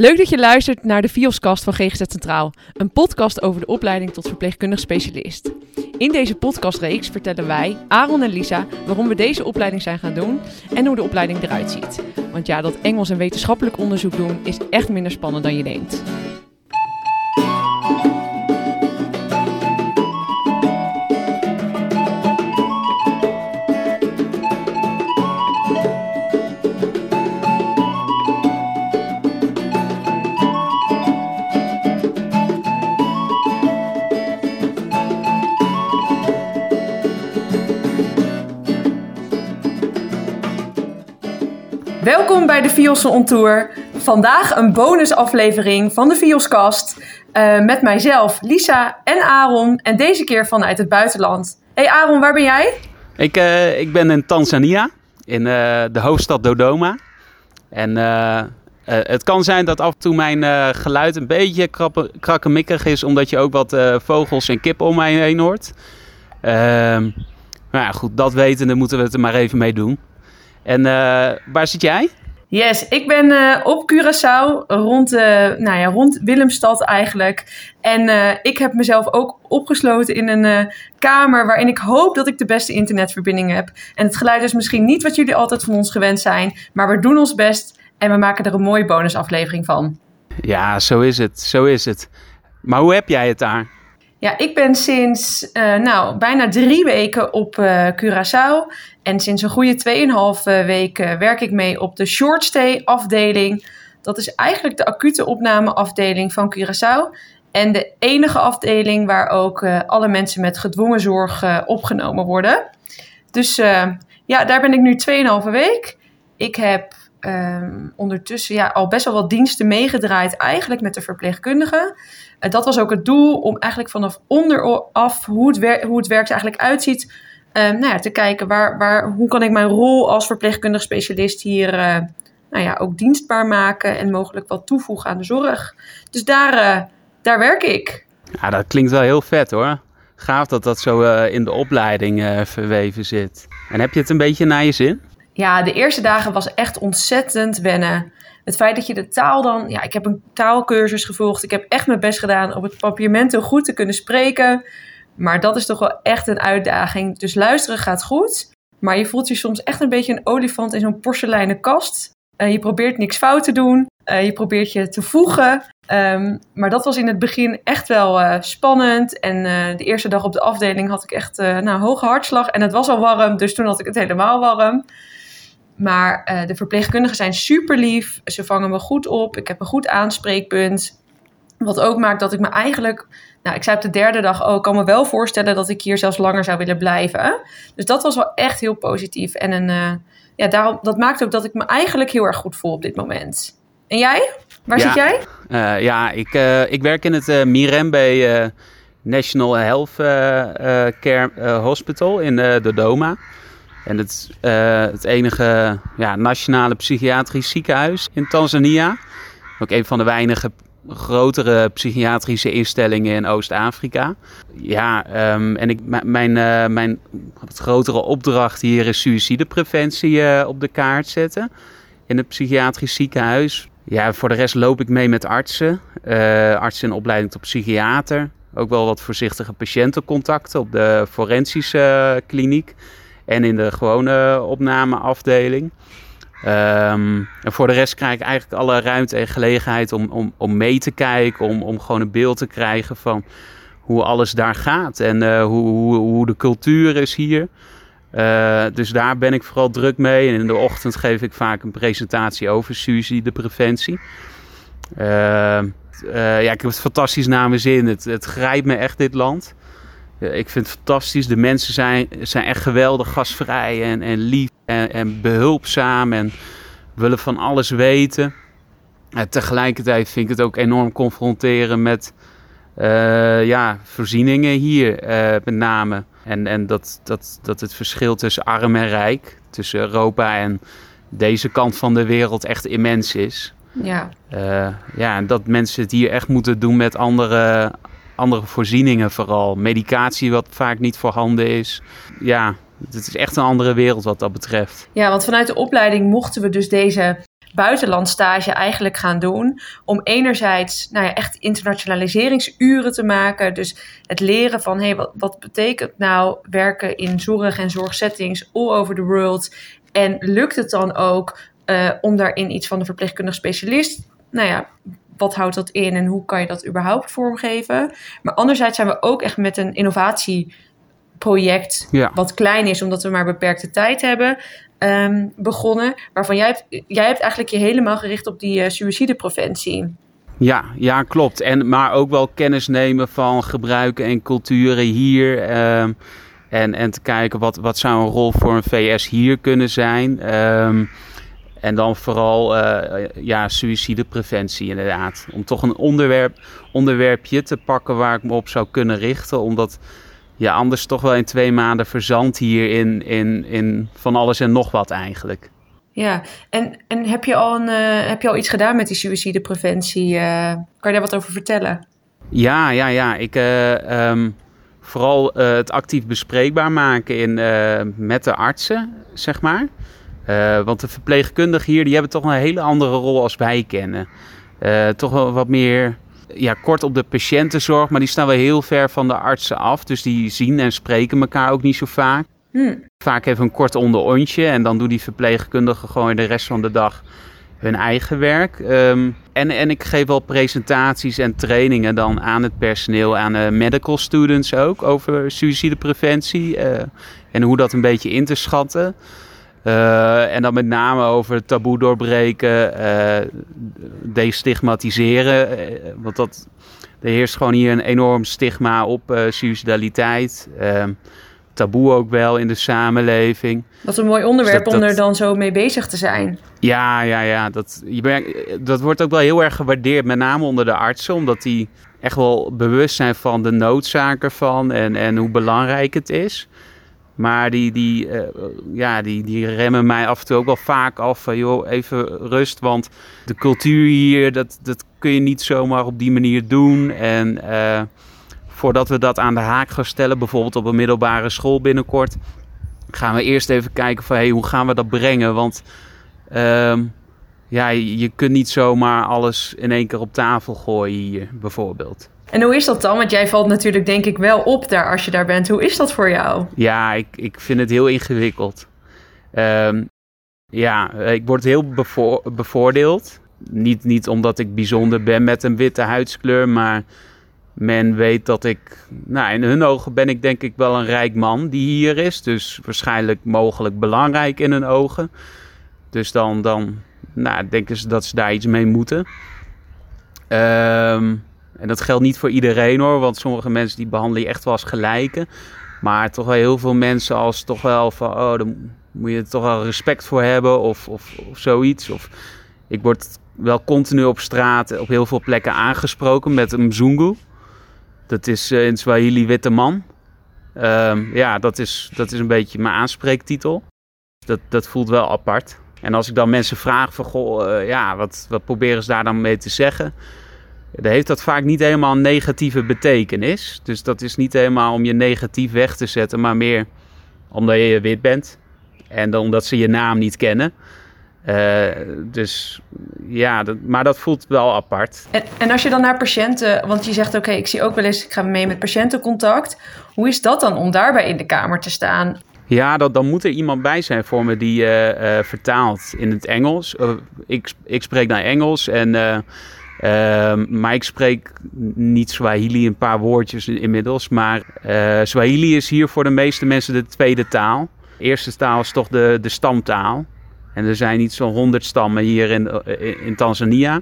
Leuk dat je luistert naar de Vioskast van GGZ Centraal, een podcast over de opleiding tot verpleegkundig specialist. In deze podcastreeks vertellen wij, Aaron en Lisa, waarom we deze opleiding zijn gaan doen en hoe de opleiding eruit ziet. Want ja, dat Engels en wetenschappelijk onderzoek doen is echt minder spannend dan je denkt. Welkom bij de Viosel on Tour. Vandaag een bonusaflevering van de Vioscast uh, met mijzelf, Lisa en Aaron. En deze keer vanuit het buitenland. Hey Aaron, waar ben jij? Ik, uh, ik ben in Tanzania, in uh, de hoofdstad Dodoma. En het kan zijn dat af en toe mijn geluid een beetje krakkemikkig is, omdat je ook wat vogels en kippen om mij heen hoort. Ehm, maar ja, goed, dat wetende moeten we het er maar even mee doen. En uh, waar zit jij? Yes, ik ben uh, op Curaçao, rond, uh, nou ja, rond Willemstad eigenlijk. En ik heb mezelf ook opgesloten in een kamer waarin ik hoop dat ik de beste internetverbinding heb. En het geluid is misschien niet wat jullie altijd van ons gewend zijn, maar we doen ons best en we maken er een mooie bonusaflevering van. Ja, zo is het, zo is het. Maar hoe heb jij het daar? Ja, ik ben sinds uh, nou, bijna drie weken op uh, Curaçao. En sinds een goede 2,5 weken werk ik mee op de short stay afdeling. Dat is eigenlijk de acute opnameafdeling van Curaçao. En de enige afdeling waar ook alle mensen met gedwongen zorg opgenomen worden. Dus ja, daar ben ik nu 2,5 week. Ik heb um, ondertussen ja, al best wel wat diensten meegedraaid, eigenlijk met de verpleegkundigen. Uh, dat was ook het doel om eigenlijk vanaf onderaf hoe het, hoe het werk er eigenlijk uitziet. Um, nou ja, te kijken waar, waar, hoe kan ik mijn rol als verpleegkundig specialist hier uh, nou ja, ook dienstbaar maken en mogelijk wat toevoegen aan de zorg. Dus daar, uh, daar werk ik. Ja, dat klinkt wel heel vet hoor. Gaaf dat dat zo in de opleiding verweven zit. En heb je het een beetje naar je zin? Ja, de eerste dagen was echt ontzettend wennen. Het feit dat je de taal dan... Ja, ik heb een taalkursus gevolgd. Ik heb echt mijn best gedaan om het papiermento goed te kunnen spreken. Maar dat is toch wel echt een uitdaging. Dus luisteren gaat goed. Maar je voelt je soms echt een beetje een olifant in zo'n porseleinen kast. Uh, je probeert niks fout te doen. Uh, je probeert je te voegen. Um, maar dat was in het begin echt wel uh, spannend. En de eerste dag op de afdeling had ik echt nou, hoge hartslag. En het was al warm, dus toen had ik het helemaal warm. Maar uh, de verpleegkundigen zijn super lief. Ze vangen me goed op. Ik heb een goed aanspreekpunt. Wat ook maakt dat ik me eigenlijk. Nou, ik zei op de derde dag ook. kan me wel voorstellen dat ik hier zelfs langer zou willen blijven. Dus dat was wel echt heel positief. En een, uh, ja, daarom, dat maakt ook dat ik me eigenlijk heel erg goed voel op dit moment. En jij? Waar ja, zit jij? Uh, ja, ik, ik werk in het Mirembe National Health Care Hospital in Dodoma. En het, uh, het enige ja, nationale psychiatrisch ziekenhuis in Tanzania. Ook een van de weinige grotere psychiatrische instellingen in Oost-Afrika. Ja, um, en ik, mijn, uh, mijn wat grotere opdracht hier is suïcidepreventie uh, op de kaart zetten in het psychiatrisch ziekenhuis. Ja, voor de rest loop ik mee met artsen, artsen in opleiding tot psychiater. Ook wel wat voorzichtige patiëntencontacten op de forensische kliniek en in de gewone opnameafdeling. Um, en voor de rest krijg ik eigenlijk alle ruimte en gelegenheid om, om, om mee te kijken, om, om gewoon een beeld te krijgen van hoe alles daar gaat en uh, hoe, hoe, hoe, de cultuur is hier. Uh, dus daar ben ik vooral druk mee. En in de ochtend geef ik vaak een presentatie over suïcidepreventie. Uh, ja, ik heb het fantastisch naar mijn zin. Het, het grijpt me echt, dit land. Ik vind het fantastisch. De mensen zijn, zijn echt geweldig gastvrij en, en lief en, en behulpzaam en willen van alles weten. En tegelijkertijd vind ik het ook enorm confronteren met uh, ja, voorzieningen hier uh, met name. En, en dat, dat, dat het verschil tussen arm en rijk, tussen Europa en deze kant van de wereld echt immens is. Ja. Uh, ja, en dat mensen het hier echt moeten doen met andere, andere voorzieningen vooral. Medicatie wat vaak niet voorhanden is. Ja, het is echt een andere wereld wat dat betreft. Ja, want vanuit de opleiding mochten we dus deze buitenlandstage eigenlijk gaan doen. Om enerzijds nou ja, echt internationaliseringsuren te maken. Dus het leren van hey, wat, betekent nou werken in zorg en zorgsettings all over the world. En lukt het dan ook uh, om daarin iets van de verpleegkundig specialist nou ja, wat houdt dat in en hoe kan je dat überhaupt vormgeven? Maar anderzijds zijn we ook echt met een innovatieproject, wat klein is omdat we maar beperkte tijd hebben, ehm, begonnen. Waarvan jij hebt, jij hebt eigenlijk je helemaal gericht op die uh, suïcidepreventie. Ja, ja, klopt. En, maar ook wel kennis nemen van gebruiken en culturen hier. Ehm, en, en te kijken wat, wat zou een rol voor een VS hier kunnen zijn. Um, en dan vooral uh, ja, suïcidepreventie inderdaad. Om toch een onderwerp, onderwerpje te pakken waar ik me op zou kunnen richten. Omdat ja, anders toch wel in twee maanden verzand hier in, in, in van alles en nog wat eigenlijk. Ja, en, en heb, je al een, uh, heb je al iets gedaan met die suïcidepreventie? Uh, kan je daar wat over vertellen? Ja, ja, ja. Ik, um, vooral het actief bespreekbaar maken in, met de artsen, zeg maar. Uh, want de verpleegkundigen hier die hebben toch een hele andere rol als wij kennen. Uh, toch wel wat meer ja, kort op de patiëntenzorg, maar die staan wel heel ver van de artsen af. Dus die zien en spreken elkaar ook niet zo vaak. Hmm. Vaak even een kort onderontje en dan doen die verpleegkundigen gewoon de rest van de dag hun eigen werk. Um, en, en ik geef wel presentaties en trainingen dan aan het personeel, aan de medical students ook, over suïcidepreventie uh, en hoe dat een beetje in te schatten. Uh, en dan met name over het taboe doorbreken, uh, destigmatiseren. Uh, want dat, er heerst gewoon hier een enorm stigma op suicidaliteit. Ehm, taboe ook wel in de samenleving. Wat een mooi onderwerp dus om er dan zo mee bezig te zijn. Ja, ja, ja. Dat, je merkt, dat wordt ook wel heel erg gewaardeerd, met name onder de artsen, omdat die echt wel bewust zijn van de noodzaken van en, en hoe belangrijk het is. Maar die, die, uh, ja, die, die remmen mij af en toe ook wel vaak af van joh, even rust. Want de cultuur hier, dat, dat kun je niet zomaar op die manier doen. En uh, voordat we dat aan de haak gaan stellen, bijvoorbeeld op een middelbare school binnenkort, gaan we eerst even kijken van hey, hoe gaan we dat brengen? Want uh, ja, je kunt niet zomaar alles in één keer op tafel gooien hier, bijvoorbeeld. En hoe is dat dan? Want jij valt natuurlijk denk ik wel op daar als je daar bent. Hoe is dat voor jou? Ja, ik, ik vind het heel ingewikkeld. Um, ja, ik word heel bevo bevoordeeld. Niet, niet omdat ik bijzonder ben met een witte huidskleur, maar men weet dat ik... Nou, in hun ogen ben ik denk ik wel een rijk man die hier is. Dus waarschijnlijk mogelijk belangrijk in hun ogen. Dus dan, dan nou, denken ze dat ze daar iets mee moeten. Um, en dat geldt niet voor iedereen hoor, want sommige mensen die behandelen je echt wel als gelijke. Maar toch wel heel veel mensen als toch wel van, oh, daar moet je toch wel respect voor hebben of, of, of zoiets. Of ik word wel continu op straat op heel veel plekken aangesproken met een mzungu. Dat is uh, in Swahili witte man. Um, ja, dat is, dat is een beetje mijn aanspreektitel. Dat, dat voelt wel apart. En als ik dan mensen vraag van, goh, uh, ja, wat, wat proberen ze daar dan mee te zeggen? Dan heeft dat vaak niet helemaal een negatieve betekenis. Dus dat is niet helemaal om je negatief weg te zetten, maar meer omdat je wit bent. En dan omdat ze je naam niet kennen. Uh, dus ja, dat, maar dat voelt wel apart. En, en, als je dan naar patiënten, want je zegt oké, ik zie ook wel eens, ik ga mee met patiëntencontact. Hoe is dat dan om daarbij in de kamer te staan? Ja, dat, dan moet er iemand bij zijn voor me die uh, uh, vertaalt in het Engels. ik, ik spreek naar Engels en maar ik spreek niet Swahili, een paar woordjes inmiddels. Maar uh, Swahili is hier voor de meeste mensen de tweede taal. De eerste taal is toch de, de stamtaal. En er zijn niet zo'n honderd stammen hier in, in, in Tanzania.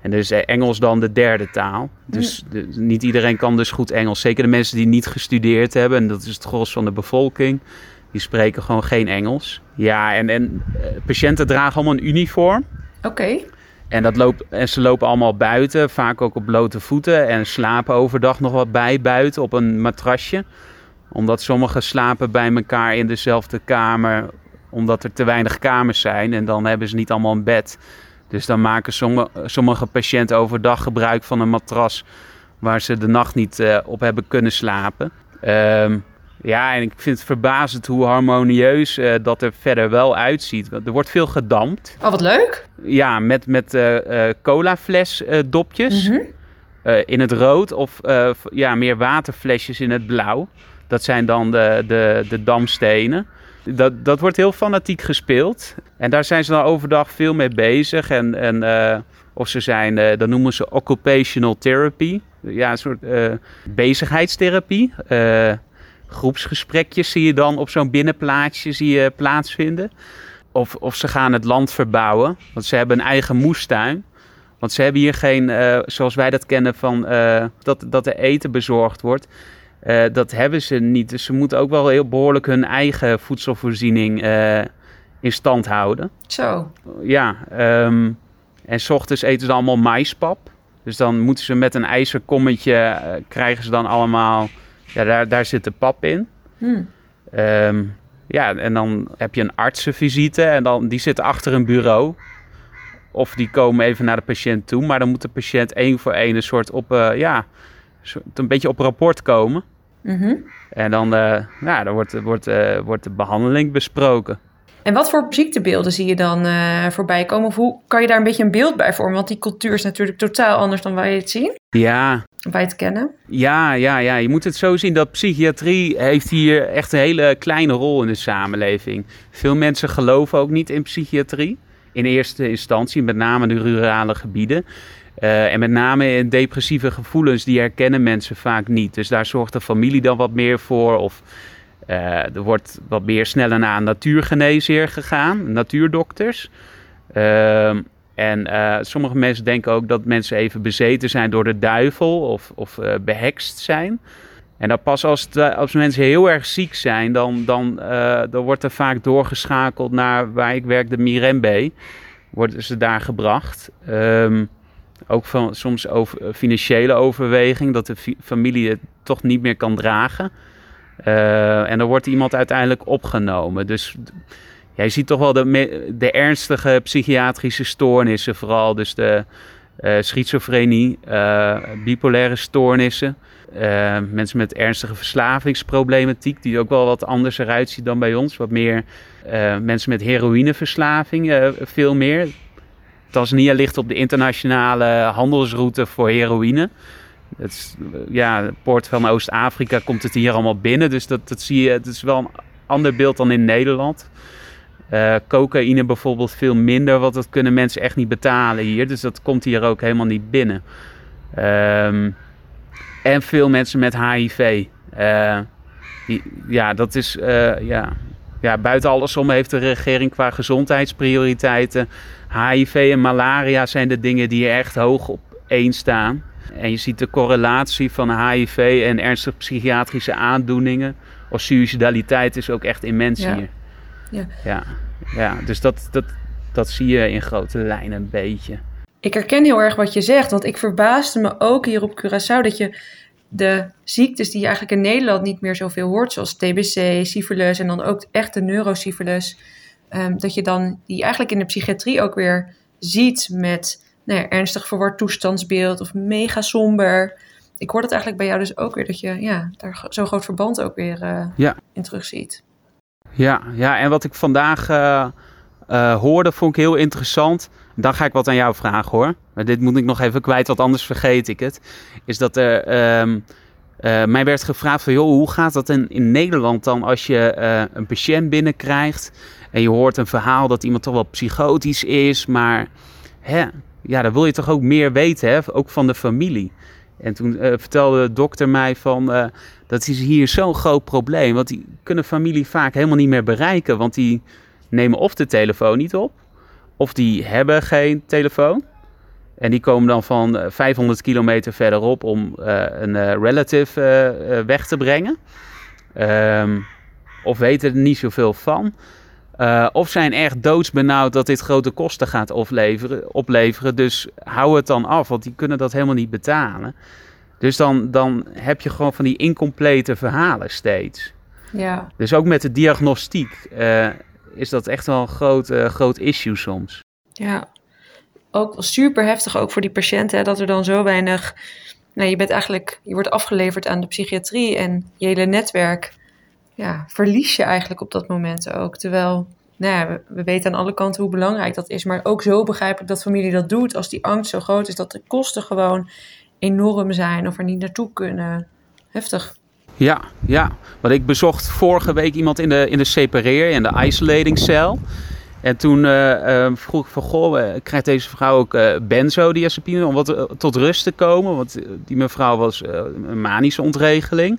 En is Engels dan de derde taal. Dus de, niet iedereen kan dus goed Engels. Zeker de mensen die niet gestudeerd hebben. En dat is het gros van de bevolking. Die spreken gewoon geen Engels. Ja, en, en uh, patiënten dragen allemaal een uniform. Oké. En, dat loopt, en ze lopen allemaal buiten, vaak ook op blote voeten. En slapen overdag nog wat bij buiten op een matrasje. Omdat sommigen slapen bij elkaar in dezelfde kamer, omdat er te weinig kamers zijn. En dan hebben ze niet allemaal een bed. Dus dan maken sommige, sommige patiënten overdag gebruik van een matras waar ze de nacht niet uh, op hebben kunnen slapen. Um, Ja, en ik vind het verbazend hoe harmonieus uh, dat er verder wel uitziet. Er wordt veel gedampt. Oh, wat leuk. Ja, met, met uh, uh, colafles dopjes mm -hmm. in het rood of ja, meer waterflesjes in het blauw. Dat zijn dan de, de, de damstenen. Dat, dat wordt heel fanatiek gespeeld. En daar zijn ze dan overdag veel mee bezig. En, en of ze zijn, dat noemen ze occupational therapy. Ja, een soort bezigheidstherapie groepsgesprekjes zie je dan op zo'n binnenplaatsje zie je plaatsvinden. Of, of ze gaan het land verbouwen, want ze hebben een eigen moestuin. Want ze hebben hier geen, uh, zoals wij dat kennen, van uh, dat, dat er eten bezorgd wordt. Uh, dat hebben ze niet. Dus ze moeten ook wel heel behoorlijk hun eigen voedselvoorziening in stand houden. Zo. Ja, um, en s ochtends eten ze allemaal maispap. Dus dan moeten ze met een ijzerkommetje, krijgen ze dan allemaal ja, daar, daar zit de pap in. Hmm. Ehm, ja, en dan heb je een artsenvisite en dan, die zit achter een bureau. Of die komen even naar de patiënt toe. Maar dan moet de patiënt één voor één een soort op, uh, ja, een beetje op rapport komen. Mm En dan, uh, ja, dan wordt, wordt, uh, wordt de behandeling besproken. En wat voor ziektebeelden zie je dan uh, voorbij komen? Of hoe kan je daar een beetje een beeld bij vormen? Want die cultuur is natuurlijk totaal anders dan wij het zien. Ja. Wij het kennen. Ja, ja, ja. Je moet het zo zien dat psychiatrie heeft hier echt een hele kleine rol in de samenleving. Veel mensen geloven ook niet in psychiatrie. In eerste instantie, met name de rurale gebieden. Uh, en met name in depressieve gevoelens, die herkennen mensen vaak niet. Dus daar zorgt de familie dan wat meer voor. Of uh, er wordt wat meer sneller naar een natuurgeneesheer gegaan, natuurdokters. Uh, en uh, sommige mensen denken ook dat mensen even bezeten zijn door de duivel of, of uh, behekst zijn. En dan pas als, het, als mensen heel erg ziek zijn, dan, dan, dan wordt er vaak doorgeschakeld naar waar ik werk, de Mirembe. Worden ze daar gebracht. Um, ook van, soms over financiële overweging, dat de familie het toch niet meer kan dragen. En dan wordt iemand uiteindelijk opgenomen. Dus ja, je ziet toch wel de, de ernstige psychiatrische stoornissen, vooral dus de uh, schizofrenie, uh, bipolaire stoornissen. mensen met ernstige verslavingsproblematiek, die ook wel wat anders eruit ziet dan bij ons. Wat meer mensen met heroïneverslaving, veel meer. Tanzania ligt op de internationale handelsroute voor heroïne. Het is, ja, de poort van Oost-Afrika komt het hier allemaal binnen. Dus dat, dat zie je, het is wel een ander beeld dan in Nederland. Uh, cocaïne bijvoorbeeld veel minder, want dat kunnen mensen echt niet betalen hier. Dus dat komt hier ook helemaal niet binnen. Um, en veel mensen met HIV. Uh, eh, die, ja, dat is uh, ja, ja, buiten alles om heeft de regering qua gezondheidsprioriteiten. HIV en malaria zijn de dingen die echt hoog op één staan. En je ziet de correlatie van HIV en ernstige psychiatrische aandoeningen of suicidaliteit is ook echt immens ja. hier. Ja. ja. Ja, dus dat, dat, dat zie je in grote lijnen een beetje. Ik herken heel erg wat je zegt, want ik verbaasde me ook hier op Curaçao dat je de ziektes die je eigenlijk in Nederland niet meer zoveel hoort, zoals TBC, syphilis en dan ook echt de neurosyphilis, um, dat je dan die eigenlijk in de psychiatrie ook weer ziet met nou ja, ernstig verward toestandsbeeld of mega somber. Ik hoor dat eigenlijk bij jou dus ook weer, dat je ja, daar zo'n groot verband ook weer uh, ja. in terugziet. Ja, ja, en wat ik vandaag uh, uh, hoorde, vond ik heel interessant. Dan ga ik wat aan jou vragen hoor. Maar dit moet ik nog even kwijt, want anders vergeet ik het. Is dat er. Uh, mij werd gevraagd van, joh, hoe gaat dat in, in Nederland dan als je een patiënt binnenkrijgt en je hoort een verhaal dat iemand toch wel psychotisch is, maar hè, ja, dan wil je toch ook meer weten, hè? ook van de familie. En toen uh, vertelde de dokter mij van, uh, dat is hier zo'n groot probleem. Want die kunnen familie vaak helemaal niet meer bereiken. Want die nemen of de telefoon niet op, of die hebben geen telefoon. En die komen dan van 500 eh, kilometer verderop om een relative weg te brengen. Um, of weten er niet zoveel van. Uh, of zijn echt doodsbenauwd dat dit grote kosten gaat opleveren, opleveren. Dus hou het dan af, want die kunnen dat helemaal niet betalen. Dus dan, dan heb je gewoon van die incomplete verhalen steeds. Ja. Dus ook met de diagnostiek uh, is dat echt wel een groot, uh, groot issue soms. Ja, ook super heftig ook voor die patiënten, hè, dat er dan zo weinig... Nou, je bent eigenlijk, je wordt afgeleverd aan de psychiatrie en je hele netwerk ja, verlies je eigenlijk op dat moment ook. Terwijl nou ja, we, we, weten aan alle kanten hoe belangrijk dat is. Maar ook zo begrijpelijk dat familie dat doet. Als die angst zo groot is dat de kosten gewoon enorm zijn of er niet naartoe kunnen. Heftig. Ja, ja. Want ik bezocht vorige week iemand in de, in de separeer, in de isolatingcel. En toen uh, uh, vroeg ik van, goh, krijgt deze vrouw ook uh, benzodiazepine om wat tot rust te komen? Want die mevrouw was een manische ontregeling.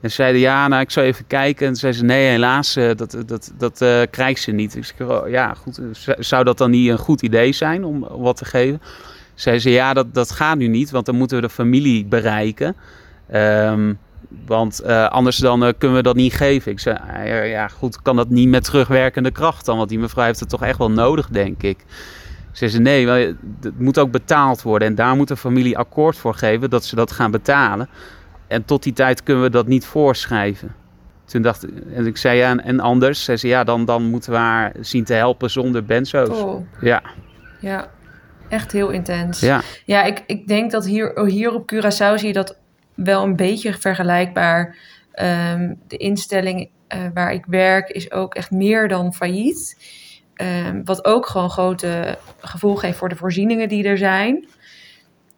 En zeiden ja, nou ik zou even kijken. En zei ze nee, helaas, dat, dat, dat uh, krijgt ze niet. Ik zei, oh, ja, goed, zou dat dan niet een goed idee zijn om wat te geven? Zei ze ja, dat, dat gaat nu niet, want dan moeten we de familie bereiken. Um, want anders dan kunnen we dat niet geven. Ik zei, ja goed, kan dat niet met terugwerkende kracht dan? Want die mevrouw heeft het toch echt wel nodig, denk ik. Ze zei, nee, het moet ook betaald worden. En daar moet de familie akkoord voor geven dat ze dat gaan betalen. En tot die tijd kunnen we dat niet voorschrijven. Toen dacht ik, en ik zei ja, en anders? Zei ze, ja, dan, dan moeten we haar zien te helpen zonder benzo's. Oh. Ja. Ja, echt heel intens. Ja, ja ik, ik denk dat hier, hier op Curaçao zie je dat wel een beetje vergelijkbaar. Um, de instelling uh, waar ik werk is ook echt meer dan failliet. Um, wat ook gewoon grote gevolgen heeft voor de voorzieningen die er zijn.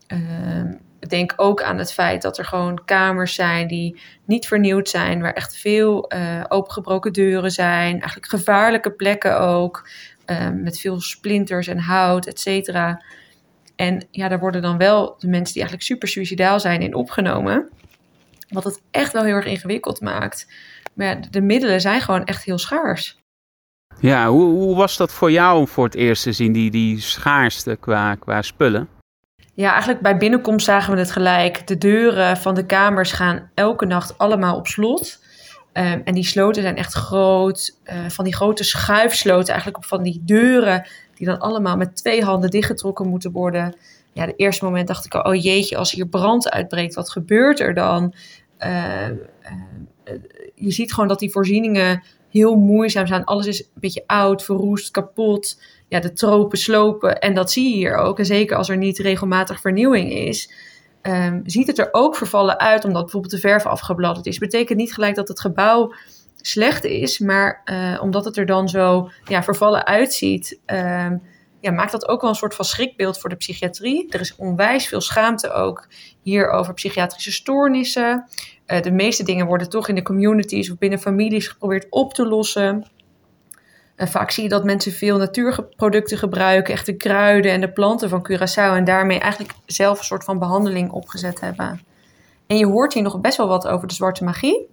Um, denk ook aan het feit dat er gewoon kamers zijn die niet vernieuwd zijn, waar echt veel uh, opengebroken deuren zijn, eigenlijk gevaarlijke plekken ook, um, met veel splinters en hout, et cetera. En ja, daar worden dan wel de mensen die eigenlijk super suicidaal zijn in opgenomen. Wat het echt wel heel erg ingewikkeld maakt. Maar de middelen zijn gewoon echt heel schaars. Ja, hoe, hoe was dat voor jou om voor het eerst te zien, die, die schaarste qua, qua spullen? Ja, eigenlijk bij binnenkomst zagen we het gelijk. De deuren van de kamers gaan elke nacht allemaal op slot. Um, en die sloten zijn echt groot. Uh, van die grote schuifsloten, eigenlijk op van die deuren, die dan allemaal met twee handen dichtgetrokken moeten worden. Ja, de eerste moment dacht ik al, oh jeetje, als hier brand uitbreekt, wat gebeurt er dan? Uh, uh, je ziet gewoon dat die voorzieningen heel moeizaam zijn. Alles is een beetje oud, verroest, kapot ja, de tropen slopen. En dat zie je hier ook. En zeker als er niet regelmatig vernieuwing is, um, ziet het er ook vervallen uit, omdat bijvoorbeeld de verf afgebladderd is. Betekent niet gelijk dat het gebouw slecht is, maar uh, omdat het er dan zo ja, vervallen uitziet, um, ja, maakt dat ook wel een soort van schrikbeeld voor de psychiatrie. Er is onwijs veel schaamte ook hier over psychiatrische stoornissen. Uh, de meeste dingen worden toch in de communities of binnen families geprobeerd op te lossen. Vaak zie je dat mensen veel natuurproducten gebruiken, echt de kruiden en de planten van Curaçao. En daarmee eigenlijk zelf een soort van behandeling opgezet hebben. En je hoort hier nog best wel wat over de zwarte magie.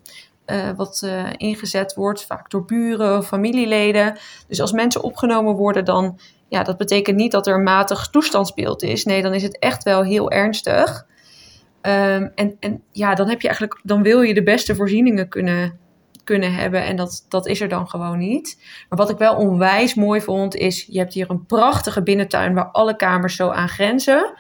Uh, wat uh, ingezet wordt, vaak door buren of familieleden. Dus als mensen opgenomen worden, dan ja, dat betekent niet dat er een matig toestandsbeeld is. Nee, dan is het echt wel heel ernstig. Um, en, en ja, dan heb je eigenlijk, dan wil je de beste voorzieningen kunnen kunnen hebben. En dat, dat is er dan gewoon niet. Maar wat ik wel onwijs mooi vond, is je hebt hier een prachtige binnentuin waar alle kamers zo aan grenzen.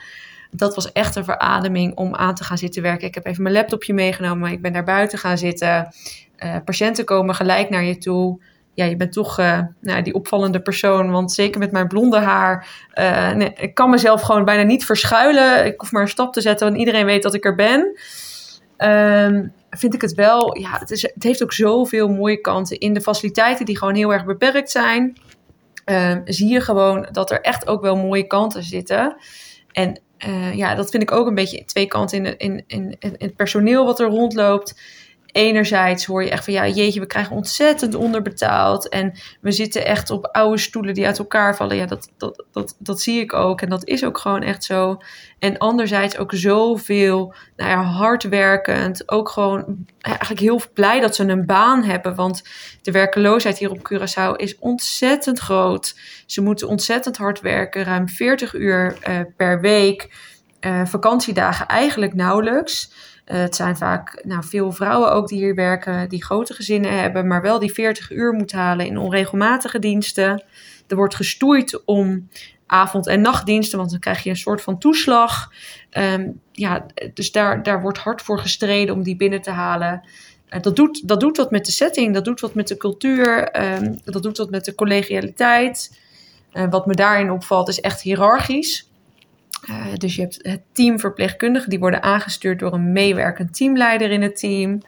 Dat was echt een verademing om aan te gaan zitten werken. Ik heb even mijn laptopje meegenomen, maar ik ben daar buiten gaan zitten. Uh, patiënten komen gelijk naar je toe ja, je bent toch uh, nou, die opvallende persoon. Want zeker met mijn blonde haar, uh, nee, ik kan mezelf gewoon bijna niet verschuilen. Ik hoef maar een stap te zetten, want iedereen weet dat ik er ben. Um, vind ik het wel, ja, het, is, het heeft ook zoveel mooie kanten. In de faciliteiten die gewoon heel erg beperkt zijn, uh, zie je gewoon dat er echt ook wel mooie kanten zitten. En uh, ja, dat vind ik ook een beetje twee kanten in, in, in, in het personeel wat er rondloopt enerzijds hoor je echt van ja, jeetje, we krijgen ontzettend onderbetaald. En we zitten echt op oude stoelen die uit elkaar vallen. Ja, dat, dat, dat, dat zie ik ook. En dat is ook gewoon echt zo. En anderzijds ook zoveel nou ja, hardwerkend. Ook gewoon eigenlijk heel blij dat ze een baan hebben. Want de werkeloosheid hier op Curaçao is ontzettend groot. Ze moeten ontzettend hard werken. Ruim 40 uur uh, per week. Uh, vakantiedagen eigenlijk nauwelijks. Uh, het zijn vaak nou, veel vrouwen ook die hier werken, die grote gezinnen hebben, maar wel die 40 uur moeten halen in onregelmatige diensten. Er wordt gestoeid om avond- en nachtdiensten, want dan krijg je een soort van toeslag. Um, ja, dus daar, daar wordt hard voor gestreden om die binnen te halen. Dat, doet, dat doet wat met de setting, dat doet wat met de cultuur, um, dat doet wat met de collegialiteit. Wat me daarin opvalt is echt hiërarchisch. Uh, dus je hebt het team verpleegkundigen, die worden aangestuurd door een meewerkend teamleider in het team.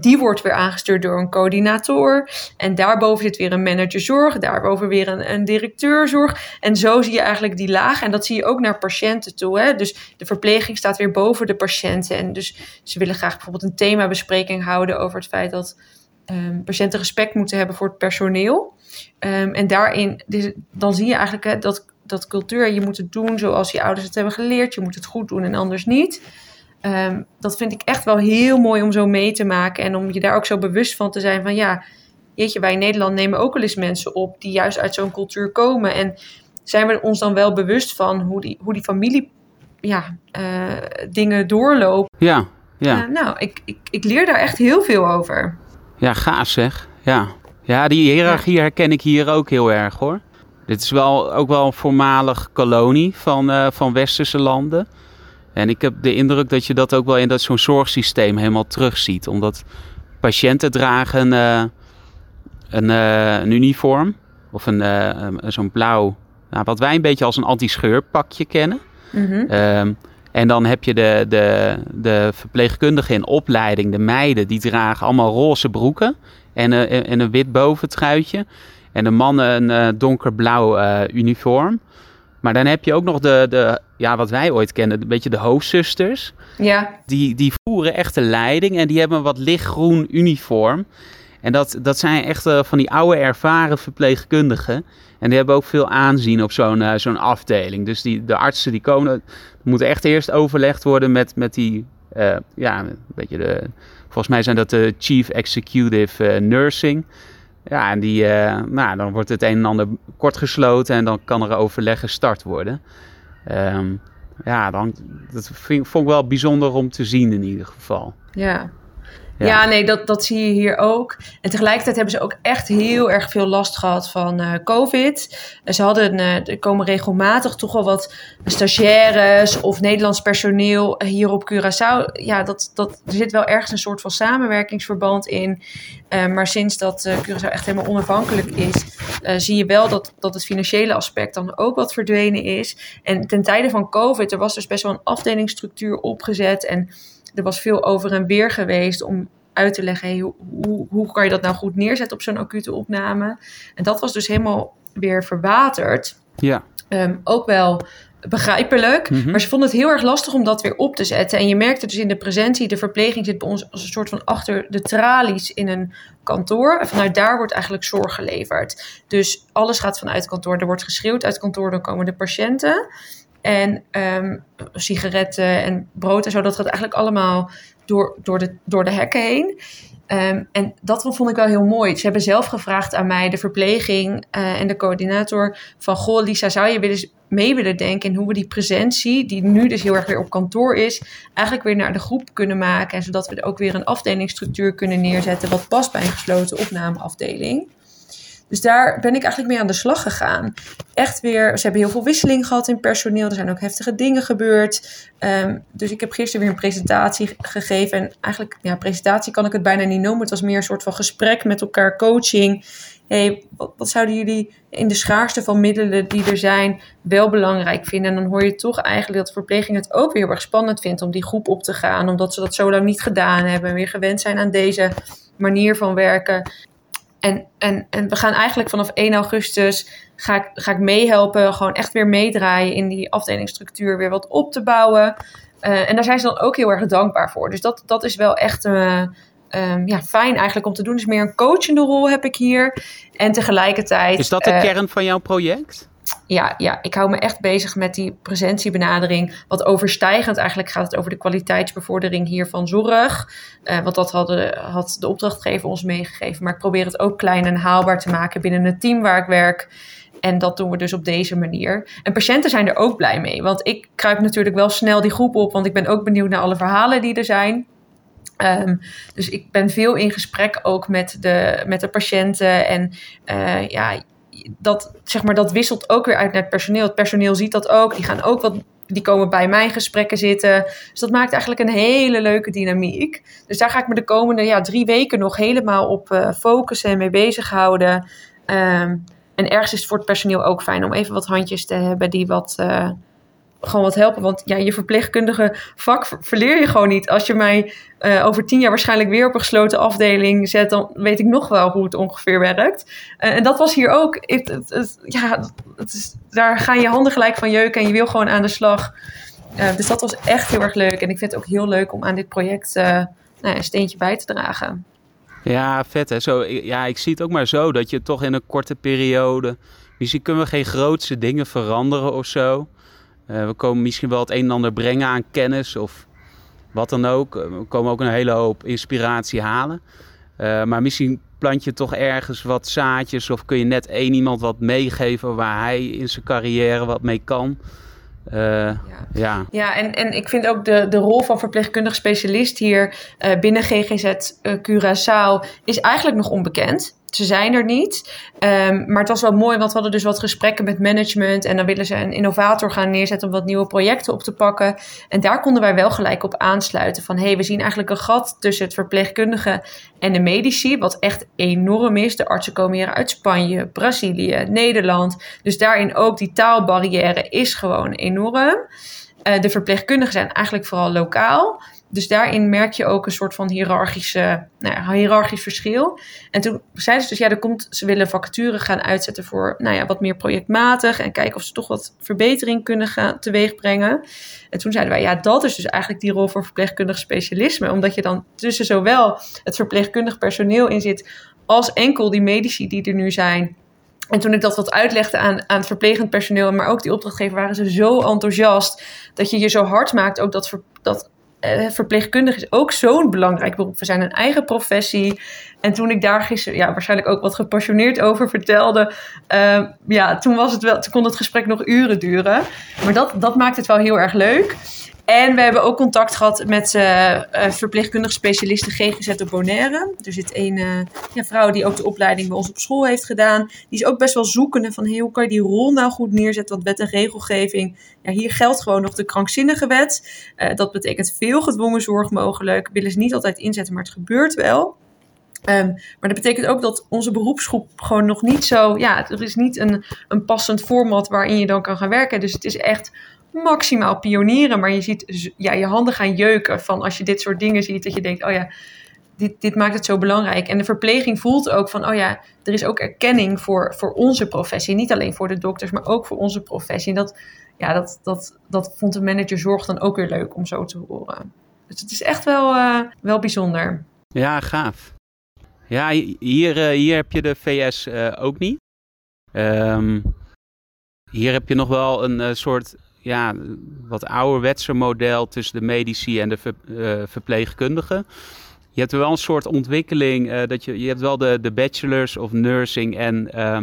die wordt weer aangestuurd door een coördinator. En daarboven zit weer een manager zorg. Daarboven weer een, een directeur zorg. En zo zie je eigenlijk die laag. En dat zie je ook naar patiënten toe. Hè? Dus de verpleging staat weer boven de patiënten. En dus ze willen graag bijvoorbeeld een themabespreking houden over het feit dat um, patiënten respect moeten hebben voor het personeel. Um, en daarin, dus, dan zie je eigenlijk hè, dat, dat cultuur, je moet het doen zoals je ouders het hebben geleerd. Je moet het goed doen en anders niet. Um, dat vind ik echt wel heel mooi om zo mee te maken. En om je daar ook zo bewust van te zijn van ja, jeetje, wij in Nederland nemen ook wel eens mensen op die juist uit zo'n cultuur komen. En zijn we ons dan wel bewust van hoe die, hoe die familie ja, uh, dingen doorloopt? Ja, ja. Uh, nou, ik, ik, ik leer daar echt heel veel over. Ja, gaaf zeg. Ja, ja die hiërarchie herken ik hier ook heel erg hoor. Dit is wel, ook wel een voormalig kolonie van, uh, van westerse landen. En ik heb de indruk dat je dat ook wel in dat zo'n zorgsysteem helemaal terugziet. Omdat patiënten dragen uh, een, uh, een, uniform of een, zo'n blauw, nou, wat wij een beetje als een anti-scheurpakje kennen. -hmm. um, en dan heb je de, de, de verpleegkundigen in opleiding, de meiden, die dragen allemaal roze broeken en, en een wit boventruitje. En de mannen een uh, donkerblauw uh, uniform. Maar dan heb je ook nog de, de, ja, wat wij ooit kennen, een beetje de hoofdzusters. Ja. Die, die voeren echt de leiding en die hebben een wat lichtgroen uniform. En dat, dat zijn echt uh, van die oude ervaren verpleegkundigen. En die hebben ook veel aanzien op zo'n uh, zo'n afdeling. Dus die, de artsen die komen, moeten echt eerst overlegd worden met, met die, uh, ja, een beetje de, volgens mij zijn dat de Chief Executive Nursing. Ja, en die, nou, dan wordt het een en ander kort gesloten en dan kan er overleg gestart worden. Um, ja, dan, dat vond ik wel bijzonder om te zien in ieder geval. Ja, ja. nee, dat, dat zie je hier ook. En tegelijkertijd hebben ze ook echt heel erg veel last gehad van uh, COVID. Ze hadden, uh, er komen regelmatig toch wel wat stagiaires of Nederlands personeel hier op Curaçao. Ja, dat, dat, er zit wel ergens een soort van samenwerkingsverband in. Uh, maar sinds dat Curaçao echt helemaal onafhankelijk is, zie je wel dat, dat het financiële aspect dan ook wat verdwenen is. En ten tijde van COVID, er was dus best wel een afdelingsstructuur opgezet en er was veel over en weer geweest om uit te leggen, hey, hoe, hoe, kan je dat nou goed neerzetten op zo'n acute opname? En dat was dus helemaal weer verwaterd. Ja. Um, ook wel begrijpelijk, Mhm. maar ze vonden het heel erg lastig om dat weer op te zetten. En je merkte dus in de presentie, de verpleging zit bij ons als een soort van achter de tralies in een kantoor. En vanuit daar wordt eigenlijk zorg geleverd. Dus alles gaat vanuit kantoor. Er wordt geschreeuwd uit kantoor, dan komen de patiënten. En um, sigaretten en brood en zo, dat gaat eigenlijk allemaal door, door, de, door de hekken heen. Um, en dat vond ik wel heel mooi. Ze hebben zelf gevraagd aan mij, de verpleging uh, en de coördinator, van goh Lisa, zou je willen mee willen denken in hoe we die presentie, die nu dus heel erg weer op kantoor is, eigenlijk weer naar de groep kunnen maken. En zodat we ook weer een afdelingsstructuur kunnen neerzetten wat past bij een gesloten opnameafdeling. Dus daar ben ik eigenlijk mee aan de slag gegaan. Echt weer, ze hebben heel veel wisseling gehad in personeel. Er zijn ook heftige dingen gebeurd. Um, dus ik heb gisteren weer een presentatie gegeven. En eigenlijk, ja, presentatie kan ik het bijna niet noemen. Het was meer een soort van gesprek met elkaar, coaching. hey, wat, wat, zouden jullie in de schaarste van middelen die er zijn wel belangrijk vinden? En dan hoor je toch eigenlijk dat de verpleging het ook weer heel erg spannend vindt om die groep op te gaan. Omdat ze dat zo lang niet gedaan hebben en weer gewend zijn aan deze manier van werken. En, en, en we gaan eigenlijk vanaf 1 augustus ga ik, ga ik meehelpen, gewoon echt weer meedraaien in die afdelingsstructuur, weer wat op te bouwen. Uh, en daar zijn ze dan ook heel erg dankbaar voor. Dus dat, dat is wel echt uh, um, ja, fijn eigenlijk om te doen. Dus meer een coachende rol heb ik hier. En tegelijkertijd. Is dat de uh, kern van jouw project? Ja, ja, ik hou me echt bezig met die presentiebenadering. Wat overstijgend eigenlijk gaat het over de kwaliteitsbevordering hier van zorg. Uh, want dat hadden, had de opdrachtgever ons meegegeven. Maar ik probeer het ook klein en haalbaar te maken binnen het team waar ik werk. En dat doen we dus op deze manier. En patiënten zijn er ook blij mee. Want ik kruip natuurlijk wel snel die groep op. Want ik ben ook benieuwd naar alle verhalen die er zijn. Um, dus ik ben veel in gesprek ook met de, met de patiënten. En uh, ja, dat, zeg maar, dat wisselt ook weer uit naar het personeel. Het personeel ziet dat ook. Die gaan ook wat. Die komen bij mijn gesprekken zitten. Dus dat maakt eigenlijk een hele leuke dynamiek. Dus daar ga ik me de komende ja, drie weken nog helemaal op uh, focussen en mee bezighouden. Um, en ergens is het voor het personeel ook fijn om even wat handjes te hebben die wat, uh, gewoon wat helpen. Want ja, je verpleegkundige vak verleer je gewoon niet. Als je mij uh, over tien jaar waarschijnlijk weer op een gesloten afdeling zet, dan weet ik nog wel hoe het ongeveer werkt. Uh, en dat was hier ook. Ja, is, daar gaan je handen gelijk van jeuken en je wil gewoon aan de slag. Uh, dus dat was echt heel erg leuk. En ik vind het ook heel leuk om aan dit project nou, een steentje bij te dragen. Ja, vet hè. Zo, ja, ik zie het ook maar zo dat je toch in een korte periode. Misschien kunnen we geen grootse dingen veranderen of zo. Uh, we komen misschien wel het een en ander brengen aan kennis of wat dan ook. We komen ook een hele hoop inspiratie halen. Uh, maar misschien plant je toch ergens wat zaadjes of kun je net één iemand wat meegeven waar hij in zijn carrière wat mee kan. Ja. ja, en, en ik vind ook de, de rol van verpleegkundig specialist hier binnen GGZ Curaçao is eigenlijk nog onbekend. Ze zijn er niet. Um, maar het was wel mooi, want we hadden dus wat gesprekken met management. En dan willen ze een innovator gaan neerzetten om wat nieuwe projecten op te pakken. En daar konden wij wel gelijk op aansluiten. Van hé, hey, we zien eigenlijk een gat tussen het verpleegkundige en de medici. Wat echt enorm is. De artsen komen hier uit Spanje, Brazilië, Nederland. Dus daarin ook die taalbarrière is gewoon enorm. Uh, de verpleegkundigen zijn eigenlijk vooral lokaal. Dus daarin merk je ook een soort van hiërarchische, nou ja, hiërarchisch verschil. En toen zeiden ze dus, ja, er komt, ze willen vacatures gaan uitzetten voor nou ja, wat meer projectmatig. En kijken of ze toch wat verbetering kunnen gaan teweegbrengen. En toen zeiden wij, ja, dat is dus eigenlijk die rol voor verpleegkundig specialisme. Omdat je dan tussen zowel het verpleegkundig personeel in zit, als enkel die medici die er nu zijn. En toen ik dat wat uitlegde aan, aan het verplegend personeel, maar ook die opdrachtgever, waren ze zo enthousiast dat je je zo hard maakt ook dat, dat uh, verpleegkundig is ook zo'n belangrijk beroep. We zijn een eigen professie. En toen ik daar gisteren ja, waarschijnlijk ook wat gepassioneerd over vertelde, uh, ja, toen, was het wel, toen kon het gesprek nog uren duren. Maar dat, dat maakt het wel heel erg leuk. En we hebben ook contact gehad met uh, verpleegkundige specialisten GGZ op Bonaire. Er zit een ja, vrouw die ook de opleiding bij ons op school heeft gedaan. Die is ook best wel zoekende van hoe kan je die rol nou goed neerzetten? Want wet en regelgeving, ja, hier geldt gewoon nog de krankzinnige wet. Dat betekent veel gedwongen zorg mogelijk. Willen ze niet altijd inzetten, maar het gebeurt wel. Um, maar dat betekent ook dat onze beroepsgroep gewoon nog niet zo. Ja, er is niet een, een passend format waarin je dan kan gaan werken. Dus het is echt maximaal pionieren. Maar je ziet ja, je handen gaan jeuken van als je dit soort dingen ziet. Dat je denkt, oh ja, dit, dit maakt het zo belangrijk. En de verpleging voelt ook van, oh ja, er is ook erkenning voor, voor onze professie. Niet alleen voor de dokters, maar ook voor onze professie. En dat, ja, dat, dat, dat vond de manager zorg dan ook weer leuk om zo te horen. Dus het is echt wel, uh, wel bijzonder. Ja, gaaf. Ja, hier, uh, hier heb je de VS uh, ook niet. Um, hier heb je nog wel een soort ja, wat ouderwetse model tussen de medici en de ver, uh, verpleegkundigen. Je hebt wel een soort ontwikkeling uh, dat je, je hebt wel de, de bachelors of nursing en uh,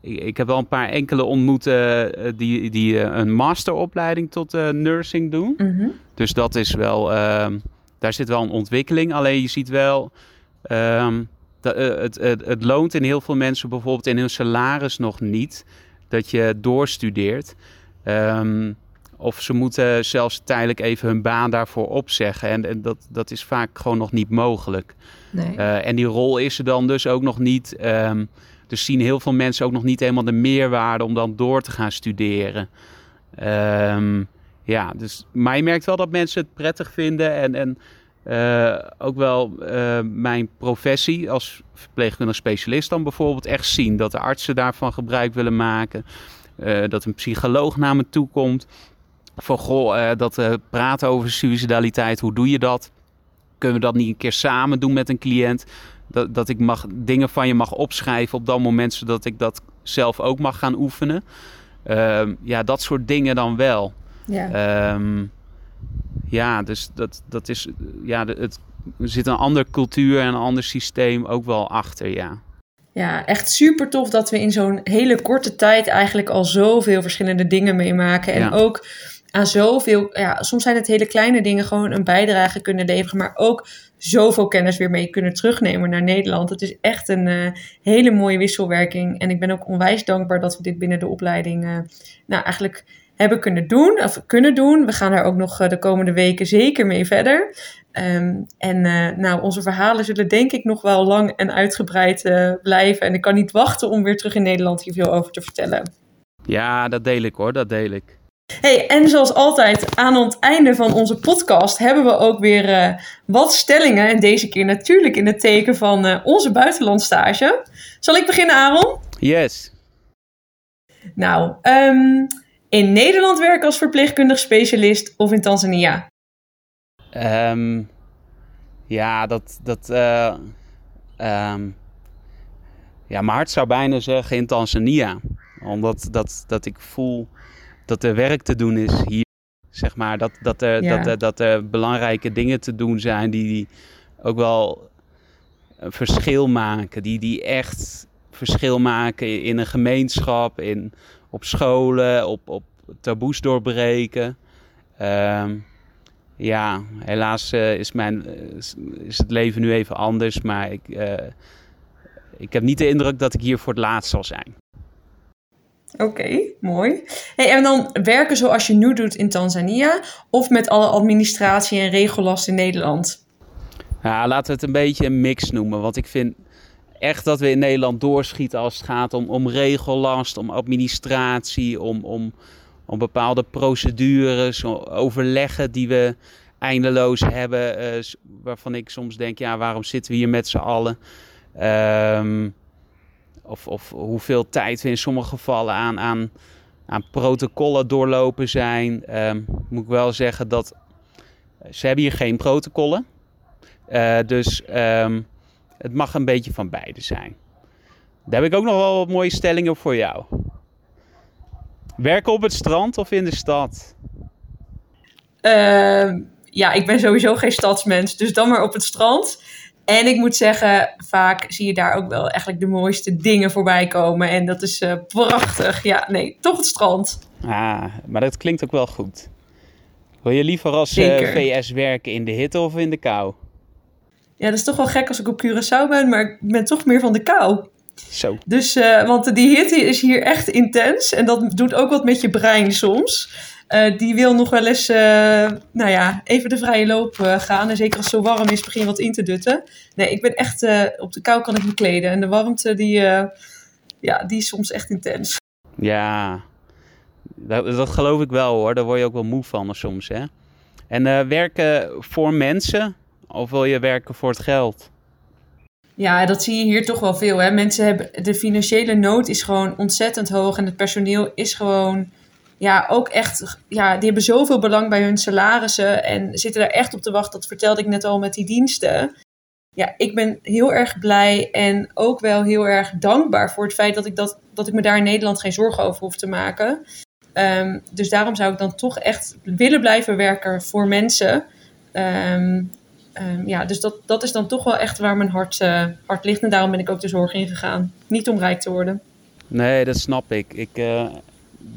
ik, ik, heb wel een paar enkele ontmoeten die, die een masteropleiding tot nursing doen. Mm -hmm. Dus dat is wel, ehm, daar zit wel een ontwikkeling. Alleen je ziet wel, um, dat, het, het, het loont in heel veel mensen bijvoorbeeld in hun salaris nog niet dat je doorstudeert. Um, of ze moeten zelfs tijdelijk even hun baan daarvoor opzeggen. En, en dat, dat is vaak gewoon nog niet mogelijk. Nee. Uh, en die rol is er dan dus ook nog niet. Um, dus zien heel veel mensen ook nog niet helemaal de meerwaarde om dan door te gaan studeren. Um, ja, dus, maar je merkt wel dat mensen het prettig vinden. En, en uh, ook wel uh, mijn professie als verpleegkundig specialist dan bijvoorbeeld echt zien. Dat de artsen daarvan gebruik willen maken. Uh, dat een psycholoog naar me toe komt. Van goh, uh, dat uh, praten over suicidaliteit, hoe doe je dat? Kunnen we dat niet een keer samen doen met een cliënt? Dat, dat ik mag, dingen van je mag opschrijven op dat moment, zodat ik dat zelf ook mag gaan oefenen. Ehm, ja, dat soort dingen dan wel. Ja, um, ja dus dat, dat is. Ja, het, er zit een andere cultuur en een ander systeem ook wel achter, ja. Ja, echt super tof dat we in zo'n hele korte tijd eigenlijk al zoveel verschillende dingen meemaken. En ja. ook aan zoveel, ja, soms zijn het hele kleine dingen gewoon een bijdrage kunnen leveren, maar ook zoveel kennis weer mee kunnen terugnemen naar Nederland. Het is echt een uh, hele mooie wisselwerking. En ik ben ook onwijs dankbaar dat we dit binnen de opleiding, uh, nou eigenlijk hebben kunnen doen, of kunnen doen. We gaan daar ook nog uh, de komende weken zeker mee verder. Um, en uh, nou, onze verhalen zullen denk ik nog wel lang en uitgebreid uh, blijven. En ik kan niet wachten om weer terug in Nederland hier veel over te vertellen. Ja, dat deel ik hoor, dat deel ik. Hey, en zoals altijd aan het einde van onze podcast hebben we ook weer uh, wat stellingen. En deze keer natuurlijk in het teken van onze buitenlandstage. Zal ik beginnen, Aaron? Yes. Nou, um, in Nederland werken als verpleegkundig specialist of in Tanzania? Um, ja, dat. dat uh, um, ja, mijn hart zou bijna zeggen in Tanzania. Omdat dat, dat ik voel dat er werk te doen is hier. Zeg maar, dat, dat, er, ja. dat, er, dat er belangrijke dingen te doen zijn die, die ook wel een verschil maken. Die, die echt verschil maken in een gemeenschap, in, op scholen, op, op taboes doorbreken. Um, ja, helaas uh, is, mijn, is het leven nu even anders, maar ik, uh, ik heb niet de indruk dat ik hier voor het laatst zal zijn. Oké, okay, mooi. Hey, en dan werken zoals je nu doet in Tanzania of met alle administratie en regellast in Nederland? Ja, laten we het een beetje een mix noemen. Want ik vind echt dat we in Nederland doorschieten als het gaat om, om regellast, om administratie, om, om, om bepaalde procedures, overleggen die we eindeloos hebben. Uh, waarvan ik soms denk, ja, waarom zitten we hier met z'n allen? Um, of, of hoeveel tijd we in sommige gevallen aan, aan, aan protocollen doorlopen zijn. Um, moet ik wel zeggen dat ze hebben hier geen protocollen. Uh, dus um, het mag een beetje van beide zijn. Daar heb ik ook nog wel wat mooie stellingen voor jou. Werken op het strand of in de stad? Uh, ja, ik ben sowieso geen stadsmens, dus dan maar op het strand. En ik moet zeggen, vaak zie je daar ook wel eigenlijk de mooiste dingen voorbij komen. En dat is uh, prachtig. Ja, nee, toch het strand. Ah, maar dat klinkt ook wel goed. Wil je liever als uh, eh, VS werken in de hitte of in de kou? Ja, dat is toch wel gek als ik op Curaçao ben, maar ik ben toch meer van de kou. Zo. Dus, uh, want die hitte is hier echt intens en dat doet ook wat met je brein soms. Uh, die wil nog wel eens, uh, nou ja, even de vrije loop gaan. En zeker als het zo warm is, begin je wat in te dutten. Nee, ik ben echt, op de kou kan ik me kleden. En de warmte, die, ja, die is soms echt intens. Ja, dat, dat, geloof ik wel hoor. Daar word je ook wel moe van soms, hè. En werken voor mensen of wil je werken voor het geld? Ja, dat zie je hier toch wel veel. Hè? Mensen hebben, de financiële nood is gewoon ontzettend hoog. En het personeel is gewoon ja, ook echt, ja, die hebben zoveel belang bij hun salarissen en zitten daar echt op te wachten. Dat vertelde ik net al met die diensten. Ja, ik ben heel erg blij en ook wel heel erg dankbaar voor het feit dat ik, dat, dat ik me daar in Nederland geen zorgen over hoef te maken. Um, dus daarom zou ik dan toch echt willen blijven werken voor mensen. Um, um, ja, dus dat, dat is dan toch wel echt waar mijn hart, uh, hart ligt. En daarom ben ik ook de zorg ingegaan. Niet om rijk te worden. Nee, dat snap ik. Ik, uh,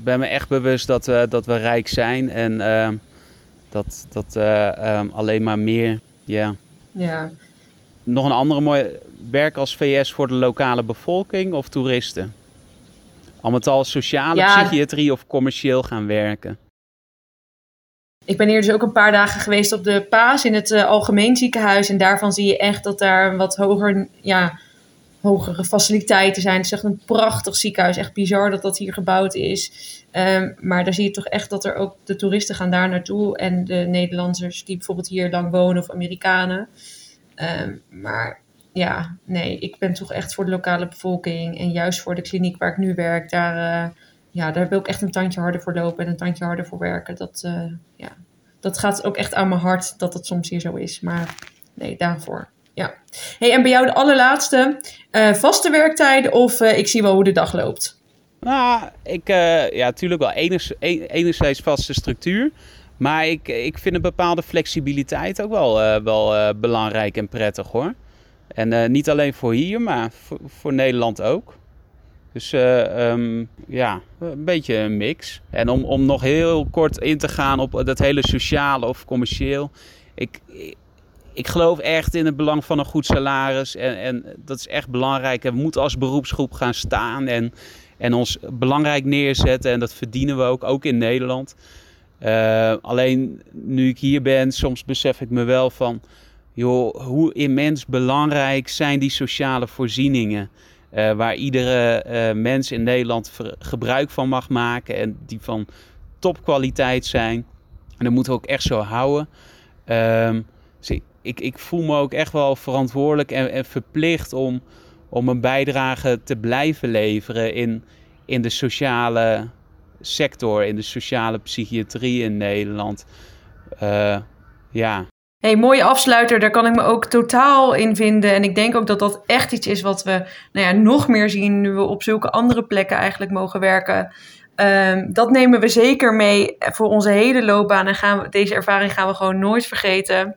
ben me echt bewust dat we, dat we rijk zijn en uh, dat, dat uh, um, alleen maar meer. Yeah. Ja. Nog een andere mooie werk als VS voor de lokale bevolking of toeristen? Al met al sociale ja. psychiatrie of commercieel gaan werken? Ik ben hier dus ook een paar dagen geweest op de Paas in het uh, algemeen ziekenhuis. En daarvan zie je echt dat daar wat hoger ja, hogere faciliteiten zijn. Het is echt een prachtig ziekenhuis. Echt bizar dat dat hier gebouwd is. Um, maar daar zie je toch echt dat er ook de toeristen gaan daar naartoe. En de Nederlanders die bijvoorbeeld hier lang wonen of Amerikanen. Um, maar ja, nee, ik ben toch echt voor de lokale bevolking. En juist voor de kliniek waar ik nu werk, daar, uh, ja, daar wil ik echt een tandje harder voor lopen en een tandje harder voor werken. Dat, uh, ja, dat gaat ook echt aan mijn hart dat het soms hier zo is. Maar nee, daarvoor ja. Hey, en bij jou de allerlaatste, uh, vaste werktijden of uh, ik zie wel hoe de dag loopt? Nou, ik, ja, natuurlijk wel enigszins, enerzijds vaste structuur. Maar ik, ik vind een bepaalde flexibiliteit ook wel, wel belangrijk en prettig hoor. En niet alleen voor hier, maar voor Nederland ook. Dus um, ja, een beetje een mix. En om, om nog heel kort in te gaan op dat hele sociale of commercieel. Ik, ik geloof echt in het belang van een goed salaris. En, en dat is echt belangrijk. En we moeten als beroepsgroep gaan staan en, en ons belangrijk neerzetten. En dat verdienen we ook, ook in Nederland. Uh, alleen nu ik hier ben, soms besef ik me wel van... joh, hoe immens belangrijk zijn die sociale voorzieningen... Uh, waar iedere uh, mens in Nederland gebruik van mag maken en die van topkwaliteit zijn. En dat moeten we ook echt zo houden. Ehm, dus ik, ik voel me ook echt wel verantwoordelijk en, en verplicht om, om een bijdrage te blijven leveren in, in de sociale sector, in de sociale psychiatrie in Nederland. Uh, ja. Hey, mooie afsluiter, daar kan ik me ook totaal in vinden. En ik denk ook dat dat echt iets is wat we nou ja, nog meer zien nu we op zulke andere plekken eigenlijk mogen werken. Um, dat nemen we zeker mee voor onze hele loopbaan. En gaan we, deze ervaring gaan we gewoon nooit vergeten.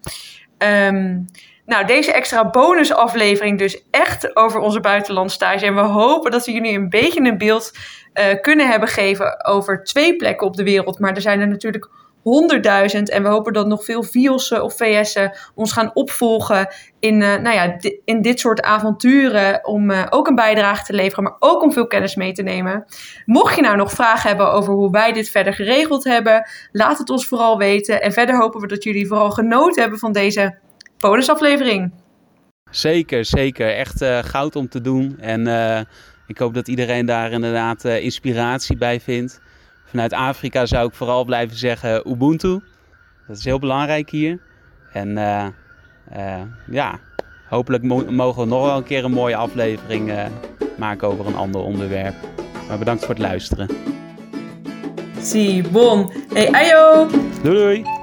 Um, nou, deze extra bonusaflevering dus echt over onze buitenlandstage. En we hopen dat we jullie een beetje een beeld uh, kunnen hebben gegeven over twee plekken op de wereld. Maar er zijn er natuurlijk honderdduizend. En we hopen dat nog veel VIOS'en of VS'en ons gaan opvolgen in, uh, nou ja, in dit soort avonturen. Om uh, ook een bijdrage te leveren, maar ook om veel kennis mee te nemen. Mocht je nou nog vragen hebben over hoe wij dit verder geregeld hebben, laat het ons vooral weten. En verder hopen we dat jullie vooral genoten hebben van deze bonusaflevering. Zeker, zeker. Echt uh, goud om te doen. En ik hoop dat iedereen daar inderdaad inspiratie bij vindt. Vanuit Afrika zou ik vooral blijven zeggen Ubuntu. Dat is heel belangrijk hier. En uh, uh, ja, hopelijk mo mogen we nog wel een keer een mooie aflevering uh, maken over een ander onderwerp. Maar bedankt voor het luisteren. Si, bon. Hey, ayo! Doei doei!